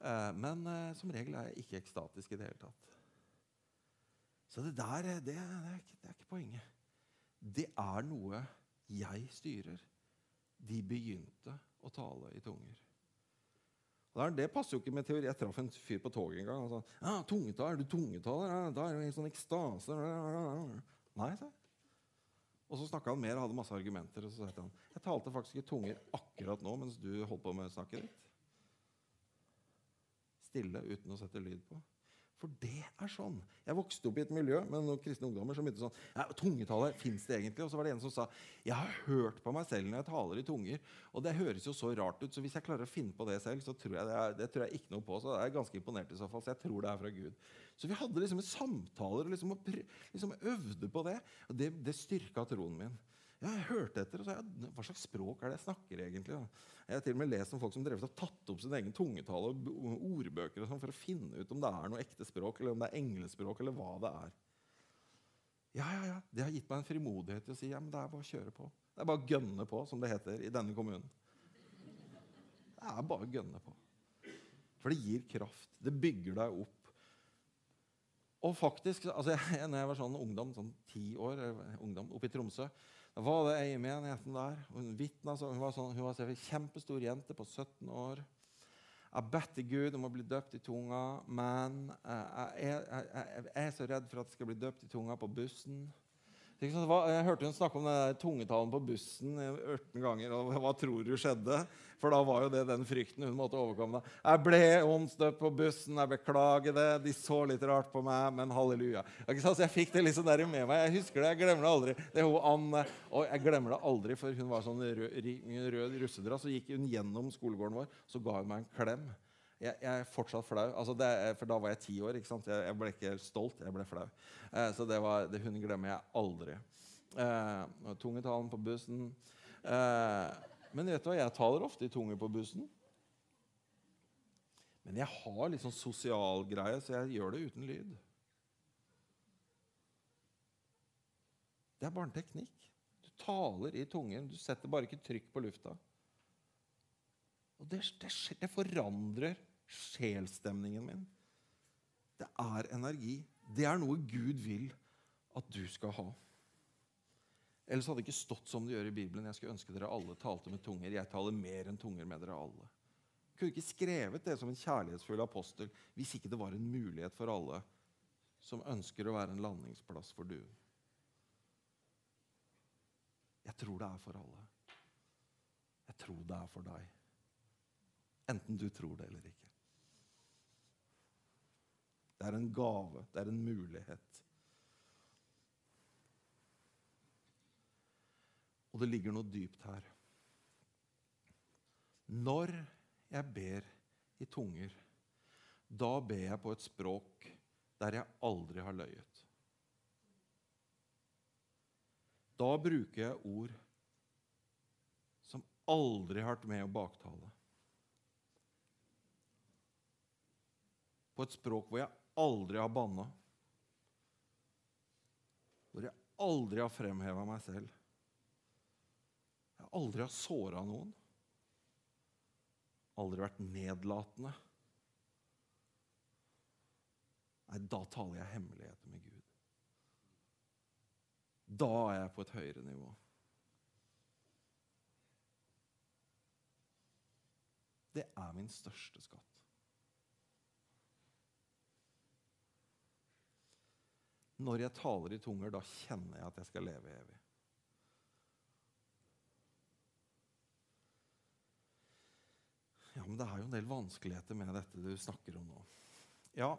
Eh, men eh, som regel er jeg ikke ekstatisk i det hele tatt. Så det der eh, det, det, er ikke, det er ikke poenget. Det er noe jeg styrer. De begynte å tale i tunger. Er- Det passer jo ikke med teori. Jeg traff en fyr på toget en gang. Han sa ja, tungetall, er du tungetaler? Ja, da er det en sånn ekstase. Nei, sa jeg. Og så snakka han mer og hadde masse argumenter. Og så sa han jeg talte faktisk i tunger akkurat nå mens du holdt på med snakket ditt. Stille uten å sette lyd på. For det er sånn. Jeg vokste opp i et miljø med noen kristne ungdommer som begynte sånn ja, Tungetale, fins det egentlig? Og så var det en som sa jeg har hørt på meg selv når jeg taler i tunger. Og det høres jo så rart ut, så hvis jeg klarer å finne på det selv, så tror jeg det, er, det tror jeg ikke noe på. Så jeg er ganske imponert i så fall. Så jeg tror det er fra Gud. Så vi hadde liksom samtaler liksom, og liksom øvde på det. Og det, det styrka troen min. Ja, jeg hørte etter, og så sa Hva slags språk er det jeg snakker egentlig? Jeg har til og med lest om folk som og tatt opp sin egen tungetale og ordbøker og sånn for å finne ut om det er noe ekte språk, eller om det er englespråk, eller hva det er. Ja, ja, ja. Det har gitt meg en frimodighet til å si ja, men det er bare å kjøre på. Det er bare å gønne på, som det heter i denne kommunen. Det er bare å gønne på. For det gir kraft. Det bygger deg opp. Og faktisk, altså jeg, når jeg var sånn ungdom, sånn ti år, eh, ungdom oppe i Tromsø, da var det ei i menigheten der. Hun vitna, hun var, sånn, hun var en kjempestor jente på 17 år. Jeg bedt til Gud om å bli døpt i tunga, men eh, jeg, er- jeg er så redd for at jeg skal bli døpt i tunga på bussen. Jeg hørte hun snakke om den tungetalen på bussen eh, 18 ganger. og Hva tror du skjedde? For da var jo det den frykten hun måtte overkomme. Jeg ble omstøpt på bussen, jeg beklager det. De så litt rart på meg, men halleluja. Jeg fikk det liksom der med meg. Jeg husker det, jeg glemmer det aldri. Det er hun Anne, og jeg glemmer det aldri, for hun var sånn rød, rød russedrass. Så gikk hun gjennom skolegården vår, så ga hun meg en klem. Jeg, jeg er fortsatt flau. Altså det, for da var jeg ti år. ikke? Jeg, jeg ble ikke stolt, jeg ble flau. Eh, så det var, det, hun glemmer jeg aldri. Eh, tungetalen på bussen. Eh, men vet du hva? jeg taler ofte i tunge på bussen. Men jeg har litt sånn sosial greie, så jeg gjør det uten lyd. Det er bare en teknikk. Du taler i tungen. Du setter bare ikke trykk på lufta. Og det, det, det forandrer sjelstemningen min. Det er energi. Det er noe Gud vil at du skal ha. Ellers hadde det ikke stått som det gjør i Bibelen. Jeg skulle ønske dere alle talte med tunger. Jeg taler mer enn tunger med dere alle. Jeg kunne ikke skrevet det som en kjærlighetsfull apostel hvis ikke det var en mulighet for alle som ønsker å være en landingsplass for duen. Jeg tror det er for alle. Jeg tror det er for deg. Enten du tror det eller ikke. Det er en gave. Det er en mulighet. Og det ligger noe dypt her. Når jeg ber i tunger, da ber jeg på et språk der jeg aldri har løyet. Da bruker jeg ord som aldri har vært med å baktale. På et språk hvor jeg aldri har banna. Hvor jeg aldri har fremheva meg selv. Jeg aldri har såra noen. Aldri vært nedlatende. Nei, da taler jeg hemmeligheter med Gud. Da er jeg på et høyere nivå. Det er min største skatt. Når jeg taler i tunger, da kjenner jeg at jeg skal leve evig. Ja, men det er jo en del vanskeligheter med dette du snakker om nå. Ja,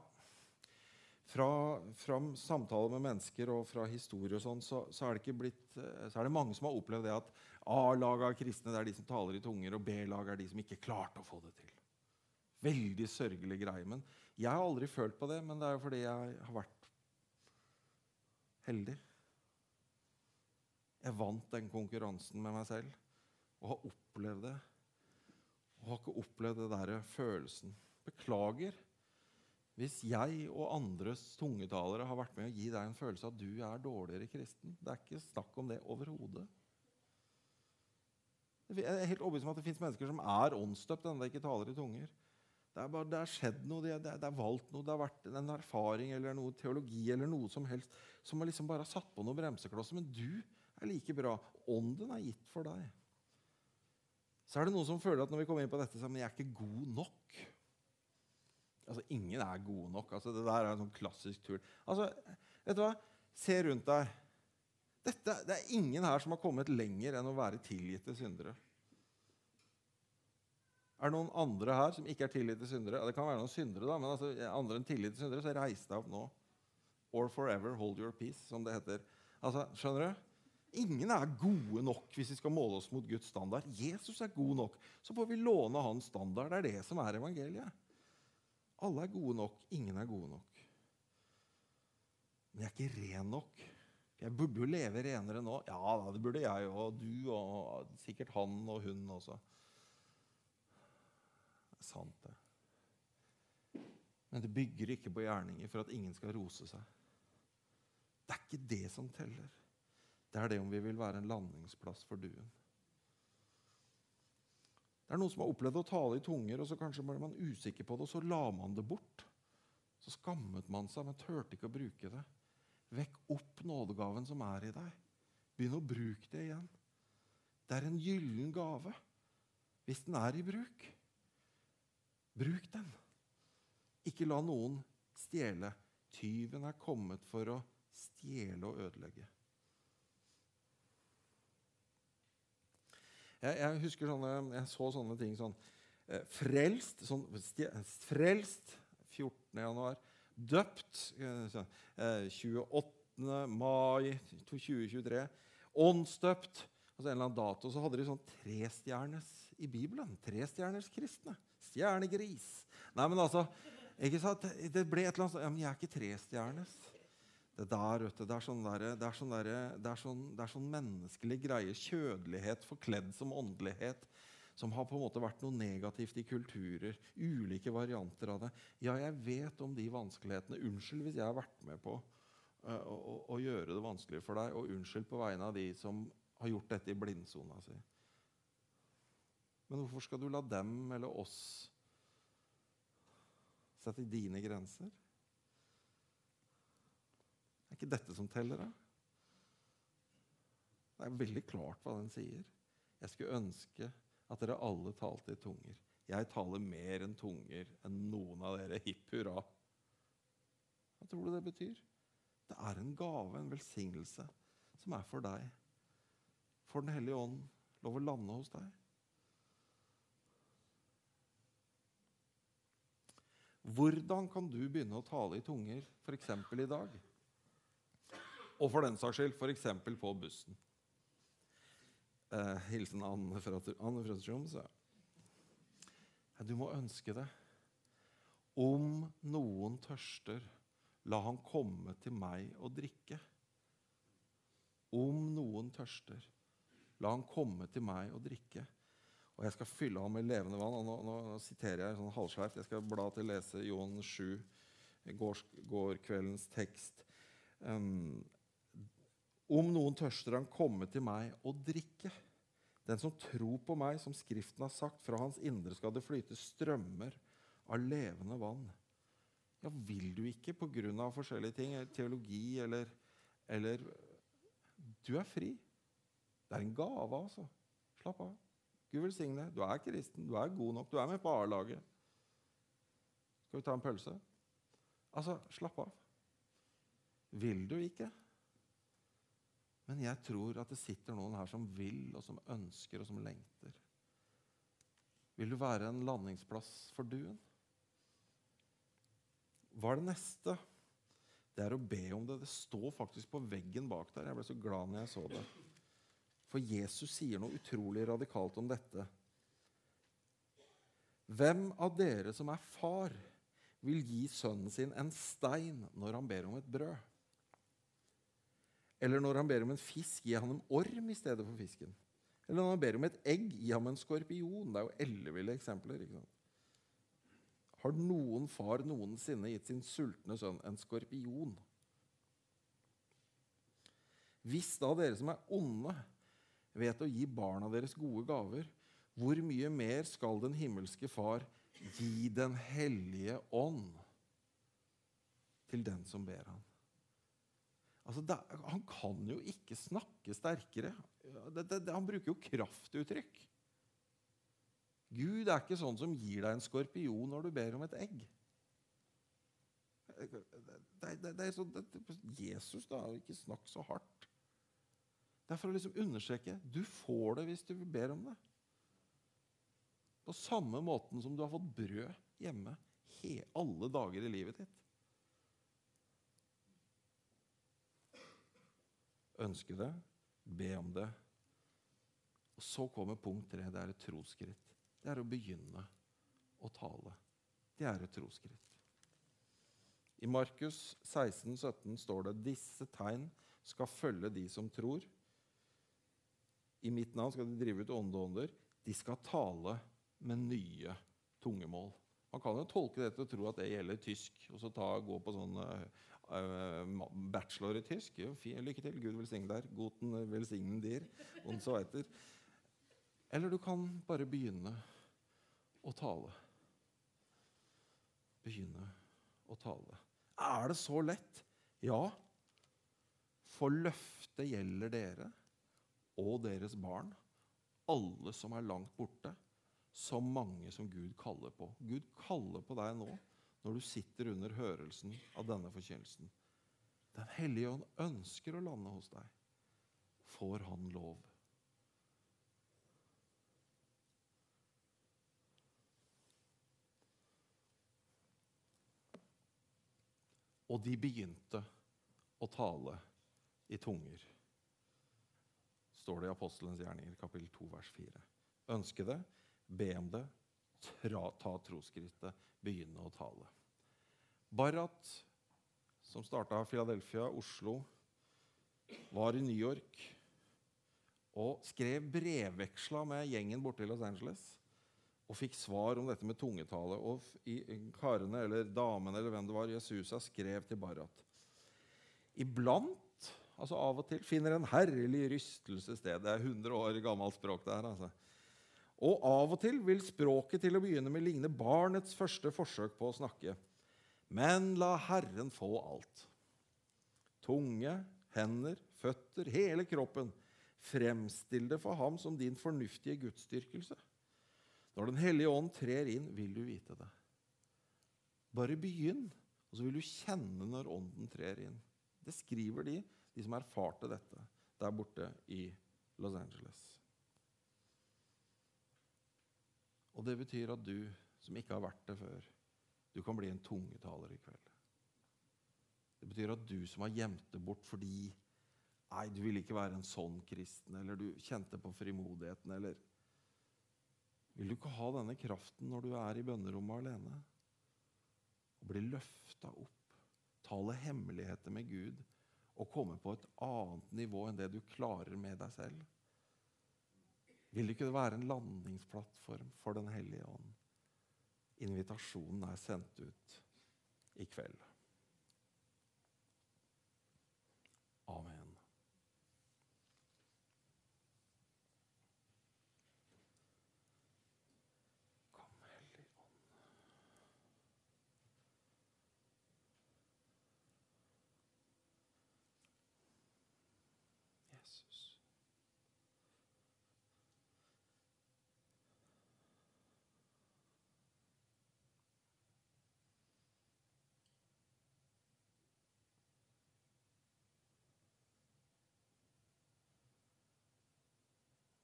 fra, fra samtaler med mennesker og fra historie og sånn, så, så, er blitt, så er det mange som har opplevd det at A-laget av kristne det er de som taler i tunger, og B-laget er de som ikke klarte å få det til. Veldig sørgelig greie. Men jeg har aldri følt på det, men det er jo fordi jeg har vært heldig. Jeg vant den konkurransen med meg selv og har opplevd det. Og har ikke opplevd det der følelsen. Beklager hvis jeg og andres tungetalere har vært med å gi deg en følelse av at du er dårligere kristen. Det er ikke snakk om det overhodet. Jeg er helt overbevist om at det fins mennesker som er åndsdøpt ennå ikke taler i tunger. Det er, bare, det er skjedd noe, det er, det er, valgt noe, det har vært en erfaring eller noe teologi eller noe som helst som har liksom bare satt på noen bremseklosser. Men du er like bra. Ånden er gitt for deg. Så er det noen som føler at når vi kommer inn på dette, så er jeg ikke god nok. Altså, Ingen er gode nok. Altså, det der er en sånn klassisk tull. Altså, vet du hva? Se rundt deg. Dette, det er ingen her som har kommet lenger enn å være tilgitte syndere. Er det noen andre her som ikke er tilgitte syndere? Det kan være noen syndere, da, men altså, andre enn tilgitte syndere, så reis deg opp nå. Or forever hold your peace, som det heter. Altså, skjønner du? Ingen er gode nok hvis vi skal måle oss mot Guds standard. Jesus er god nok. Så får vi låne hans standard. Det er det som er evangeliet. Alle er gode nok. Ingen er gode nok. Men jeg er ikke ren nok. Jeg burde jo leve renere nå. Ja det burde jeg og du og sikkert han og hun også. Sant, det. Men det bygger ikke på gjerninger for at ingen skal rose seg. Det er ikke det som teller. Det er det om vi vil være en landingsplass for duen. Det er noen som har opplevd å tale i tunger, og så kanskje ble man usikker på det, og så la man det bort. Så skammet man seg, men turte ikke å bruke det. Vekk opp nådegaven som er i deg. Begynn å bruke det igjen. Det er en gyllen gave hvis den er i bruk. Bruk den. Ikke la noen stjele. Tyven er kommet for å stjele og ødelegge. Jeg, jeg husker sånne, jeg så sånne ting sånn eh, Frelst sånn, Frelst 14. januar. Døpt 28. Eh, mai 2023. Åndsdøpt. Altså en eller annen dato. Så hadde de sånn trestjerners i Bibelen. Trestjerners kristne. Stjernegris. Nei, men altså? Det ble et eller annet sånn ja, Men jeg er ikke trestjernes. Det der, vet du, det er sånn, der, det er sånn, der, det er sånn, det er sånn menneskelig greie. Kjødelighet forkledd som åndelighet som har på en måte vært noe negativt i kulturer. Ulike varianter av det. Ja, jeg vet om de vanskelighetene. Unnskyld hvis jeg har vært med på uh, å, å, gjøre det vanskelig for deg. Og unnskyld på vegne av de som har gjort dette i blindsona si. Men hvorfor skal du la dem eller oss sette dine grenser? Er ikke dette som teller, da? Det er veldig klart hva den sier. Jeg skulle ønske at dere alle talte i tunger. Jeg taler mer enn tunger enn noen av dere. Hipp hurra. Hva tror du det betyr? Det er en gave, en velsignelse, som er for deg. For Den hellige ånd lov å lande hos deg. Hvordan kan du begynne å tale i tunger f.eks. i dag? Og for den saks skyld f.eks. på bussen. Eh, hilsen Anne fra, Anne fra Tromsø. Du må ønske det. Om noen tørster, la han komme til meg og drikke. Om noen tørster, la han komme til meg og drikke. Og jeg skal fylle ham med levende vann. og Nå, nå, nå siterer jeg sånn halvsleivt. Jeg skal bla til lese Johan 7, går kveldens tekst. Um, om noen tørster, han komme til meg og drikke. Den som tror på meg, som Skriften har sagt, fra hans indre skal det flyte strømmer av levende vann. Ja, vil du ikke pga. forskjellige ting, teologi eller, eller Du er fri. Det er en gave, altså. Slapp av. Gud velsigne deg. Du er kristen, du er god nok, du er med på A-laget. Skal vi ta en pølse? Altså, slapp av. Vil du ikke? Men jeg tror at det sitter noen her som vil, og som ønsker, og som lengter. Vil du være en landingsplass for duen? Hva er det neste? Det er å be om det. Det står faktisk på veggen bak der. Jeg ble så glad når jeg så det. For Jesus sier noe utrolig radikalt om dette. Hvem av dere som er far, vil gi sønnen sin en stein når han ber om et brød? Eller når han ber om en fisk, gi han en orm i stedet for fisken? Eller når han ber om et egg, gi ham en skorpion? Det er jo elleville eksempler. ikke sant? Har noen far noensinne gitt sin sultne sønn en skorpion? Hvis da dere som er onde, vet å gi barna deres gode gaver, hvor mye mer skal den himmelske Far gi Den hellige ånd til den som ber ham? Altså, det, han kan jo ikke snakke sterkere. Det, det, han bruker jo kraftuttrykk. Gud er ikke sånn som gir deg en skorpion når du ber om et egg. Det, er sånn, Jesus, da. Ikke snakk så hardt. Det er for å liksom understreke du får det hvis du ber om det. På samme måten som du har fått brød hjemme he, alle dager i livet ditt. Ønske det, be om det. Og Så kommer punkt tre. Det er et trosskritt. Det er å begynne å tale. Det er et trosskritt. I Markus 16, 17 står det disse tegn skal følge de som tror. I mitt navn skal de drive ut ånde ånder. De skal tale med nye tungemål. Man kan jo tolke dette og tro at det gjelder tysk, og så ta, gå på sånn uh, bachelor i tysk. Lykke til. Gud velsigne deg. Guten velsigne dir. Und so weiter. Eller du kan bare begynne å tale. Begynne å tale. Er det så lett? Ja. For løftet gjelder dere og deres barn, alle som er langt borte, så mange som Gud kaller på. Gud kaller på deg nå når du sitter under hørelsen av denne forkynnelsen. Den hellige ånd ønsker å lande hos deg. Får han lov? Og de begynte å tale i tunger står det i Apostelens gjerninger, kapittel 2, vers 4. Ønske det, be om det, tra, ta trosskrittet, begynne å tale. Barrat, som starta Philadelphia, Oslo, var i New York og skrev brevveksla med gjengen borte i Los Angeles og fikk svar om dette med tungetale. Og karene eller damene eller hvem det var, Jesusa skrev til Barrat. Iblant altså av og til, finner en herlig rystelse sted. Det er 100 år gammelt språk. det her, altså. Og av og til vil språket til å begynne med ligne barnets første forsøk på å snakke. Men la Herren få alt. Tunge, hender, føtter, hele kroppen. Fremstill det for ham som din fornuftige gudsdyrkelse. Når Den hellige ånd trer inn, vil du vite det. Bare begynn, og så vil du kjenne når ånden trer inn. Det skriver de de som erfarte dette der borte i Los Angeles. Og det betyr at du som ikke har vært det før, du kan bli en tungetaler i kveld. Det betyr at du som har gjemt det bort fordi Nei, du ville ikke være en sånn kristen, eller du kjente på frimodigheten, eller Vil du ikke ha denne kraften når du er i bønnerommet alene? Å bli løfta opp, tale hemmeligheter med Gud å komme på et annet nivå enn det du klarer med deg selv? Vil ikke det være en landingsplattform for Den hellige ånd? Invitasjonen er sendt ut i kveld. Amen.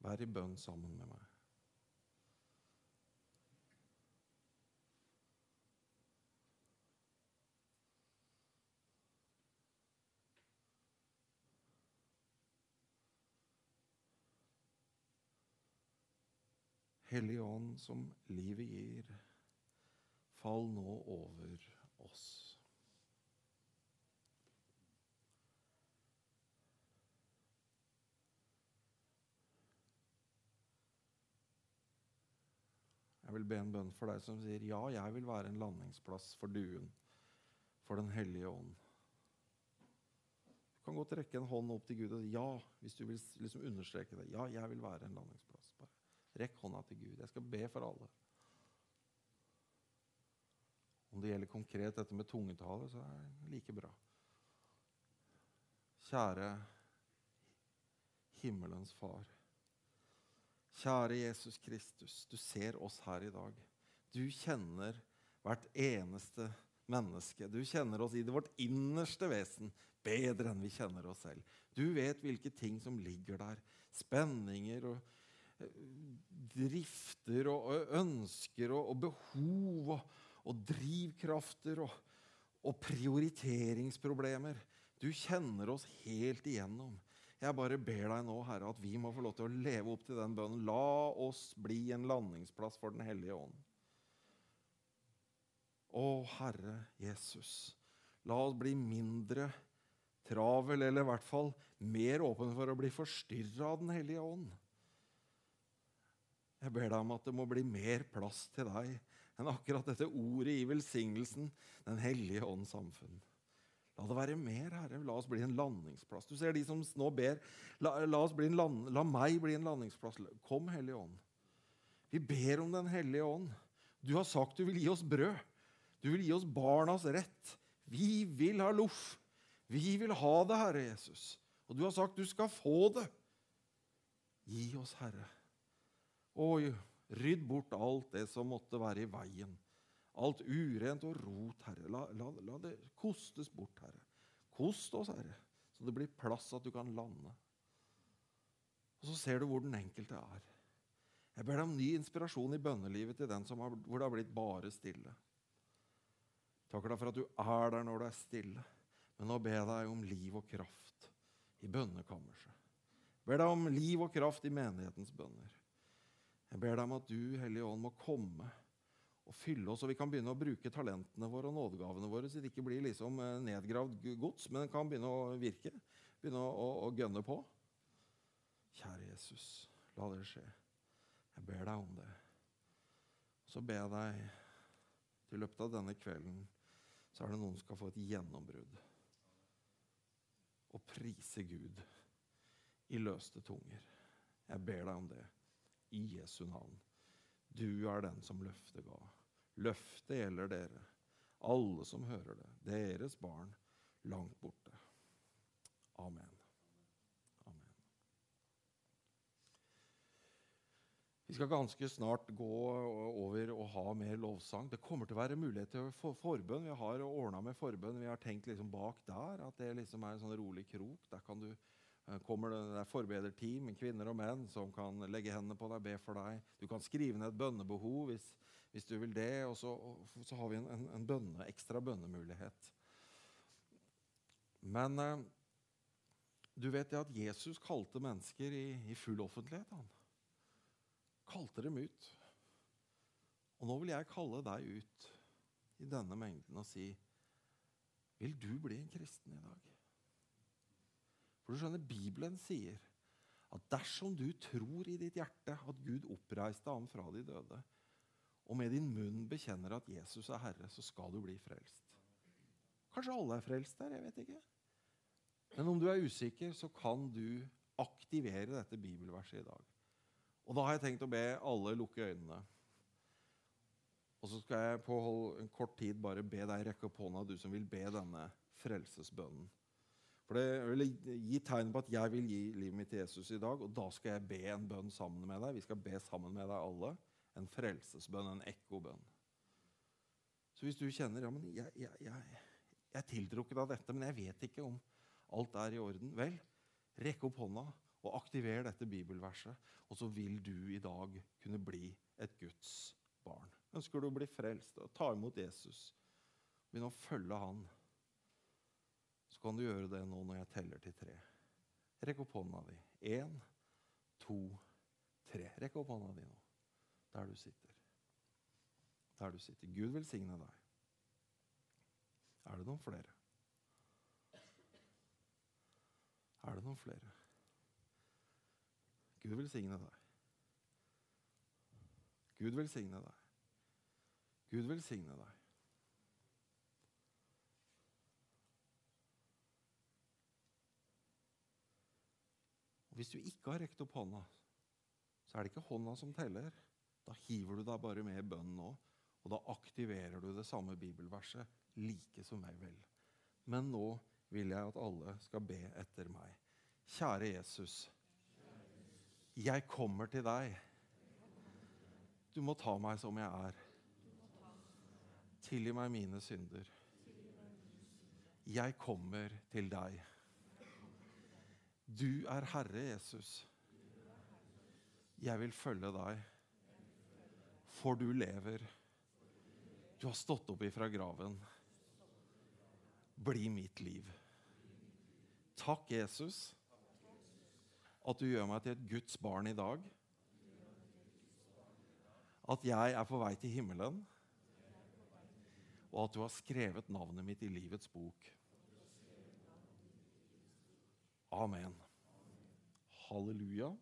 Vær i bønn sammen med meg. Hellige Ånd, som livet gir, fall nå over oss. Jeg vil be en bønn for deg som sier ja, jeg vil være en landingsplass for duen, for Den hellige ånd. Du kan godt rekke en hånd opp til Gud og si ja, hvis du vil liksom understreke det. Ja, jeg vil være en landingsplass. Bare rekk hånda til Gud. Jeg skal be for alle. Om det gjelder konkret dette med tungetale, så er det like bra. Kjære himmelens far. Kjære Jesus Kristus, du ser oss her i dag. Du kjenner hvert eneste menneske. Du kjenner oss i det vårt innerste vesen bedre enn vi kjenner oss selv. Du vet hvilke ting som ligger der. Spenninger og drifter og ønsker og, behov og, drivkrafter og prioriteringsproblemer. Du kjenner oss helt igjennom. Jeg bare ber deg nå, Herre, at vi må få lov til å leve opp til den bønnen. La oss bli en landingsplass for Den hellige ånd. Å, Herre Jesus, la oss bli mindre travel, eller i hvert fall mer åpen for å bli forstyrra av Den hellige ånd. Jeg ber deg om at det må bli mer plass til deg enn akkurat dette ordet i velsignelsen, Den hellige ånds samfunn. La det være mer, Herre. La oss bli en landingsplass. Du ser de som nå ber. La, la, land, la meg bli en landingsplass. Kom, Hellige Ånd. Vi ber om Den hellige ånd. Du har sagt du vil gi oss brød. Du vil gi oss barnas rett. Vi vil ha loff. Vi vil ha det, Herre Jesus. Og du har sagt du skal få det. Gi oss, Herre. Og rydd bort alt det som måtte være i veien. Alt urent og rot, Herre. La, la, la, det kostes bort, Herre. Kost oss, Herre, så det blir plass at du kan lande. Og så ser du hvor den enkelte er. Jeg ber deg om ny inspirasjon i bønnelivet til den har, hvor det har blitt bare stille. Takker deg for at du er der når det er stille. Men nå ber jeg deg om liv og kraft i bønnekammerset. Jeg ber deg om liv og kraft i menighetens bønner. Jeg ber deg om at du, Hellige Ånd, må komme og fylle oss, og vi kan begynne å bruke talentene våre og nådegavene våre, så det ikke blir liksom eh, nedgravd gods, men det kan begynne å virke. Begynne å, å, å gønne på. Kjære Jesus, la det skje. Jeg ber deg om det. Så ber jeg deg til løpet av denne kvelden så er det noen som skal få et gjennombrudd. Og prise Gud i løste tunger. Jeg ber deg om det i Jesu navn. Du er den som løftet ga. Løftet gjelder dere, alle som hører det, deres barn langt borte. Amen. Amen. Vi skal ganske snart gå over og ha mer lovsang. Det kommer til å være mulighet til for forbønn. Vi har ordna med forbønn. Vi har tenkt liksom bak der at det liksom er en sånn rolig krok. Der kan du Eh, kommer det, det er forbederteam, kvinner og menn, som kan legge hendene på deg, be for deg. Du kan skrive ned et bønnebehov hvis, hvis du vil det. Og så, så har vi en, en, en bønne, ekstra bønnemulighet. Men eh, du vet det at Jesus kalte mennesker i, i full offentlighet. Han kalte dem ut. Og nå vil jeg kalle deg ut i denne mengden og si Vil du bli en kristen i dag? For du skjønner, Bibelen sier at dersom du tror i ditt hjerte at Gud oppreiste ham fra de døde, og med din munn bekjenner at Jesus er Herre, så skal du bli frelst. Kanskje alle er frelst der, jeg vet ikke. Men om du er usikker, så kan du aktivere dette bibelverset i dag. Og da har jeg tenkt å be alle lukke øynene. Og så skal jeg på en kort tid bare be deg rekke opp hånda, du som vil be denne frelsesbønnen. For det vil gi tegn på at jeg vil gi livet mitt til Jesus i dag. Og da skal jeg be en bønn sammen med deg. Vi skal be sammen med deg alle. En frelsesbønn, en ekkobønn. Så hvis du kjenner ja, men jeg, jeg, jeg, jeg er tiltrukket av dette, men jeg vet ikke om alt er i orden, vel, rekk opp hånda, Og aktiver dette bibelverset, og så vil du i dag kunne bli et Guds barn. Ønsker du å bli frelst og ta imot Jesus, begynne å følge han, så kan du gjøre det nå når jeg teller til tre. Rekk opp hånda di. Én, to, tre. Rekk opp hånda di nå, der du sitter. Der du sitter. Gud velsigne deg. Er det noen flere? Er det noen flere? Gud velsigne deg. Gud velsigne deg. Gud velsigne deg. Hvis du ikke har rekt opp hånda, så er det ikke hånda som teller. Da hiver du deg bare med i bønnen nå, og da aktiverer du det samme bibelverset like som meg vel. Men nå vil jeg at alle skal be etter meg. Kjære Jesus. Jeg kommer til deg. Du må ta meg som jeg er. Tilgi meg mine synder. Jeg kommer til deg. Du er Herre Jesus. Jeg vil følge deg, for du lever. Du har stått opp ifra graven. Bli mitt liv. Takk, Jesus, at du gjør meg til et Guds barn i dag. At jeg er på vei til himmelen, og at du har skrevet navnet mitt i livets bok. Amen. Halleluja.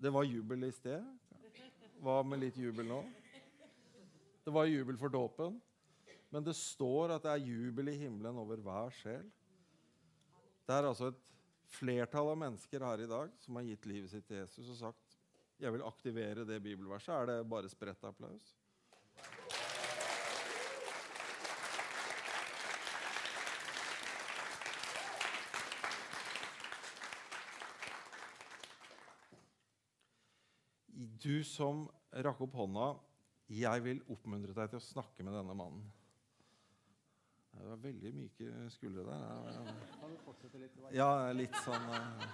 Det var jubel i sted. Hva med litt jubel nå? Det var jubel for dåpen. Men det står at det er jubel i himmelen over hver sjel. Det er altså et flertall av mennesker her i dag som har gitt livet sitt til Jesus og sagt jeg vil aktivere det bibelverset. Er det bare spredt applaus? Du som rakk opp hånda, jeg vil oppmuntre deg til å snakke med denne mannen. Det var veldig myke skuldre der. Kan du fortsette litt? Ja, litt sånn eh,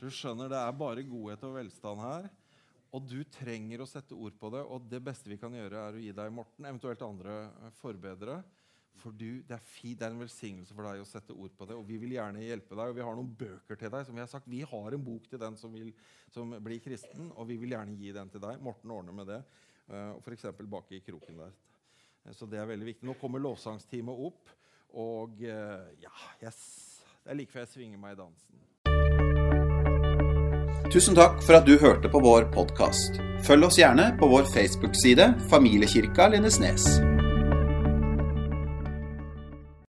Du skjønner, det er bare godhet og velstand her. Og du trenger å sette ord på det. Og det beste vi kan gjøre, er å gi deg Morten, eventuelt andre forbedre. forbedere. For du, det, er fi, det er en velsignelse for deg å sette ord på det. Og vi vil gjerne hjelpe deg. Og vi har noen bøker til deg. som Vi har sagt. Vi har en bok til den som, vil, som blir kristen, og vi vil gjerne gi den til deg. Morten ordner med det. Uh, F.eks. bak i kroken der. Så det er veldig viktig. Nå kommer lovsangsteamet opp. Og uh, ja, yes. det er like før jeg svinger meg i dansen. Tusen takk for at du hørte på vår podkast. Følg oss gjerne på vår Facebook-side Familiekirka Lindesnes.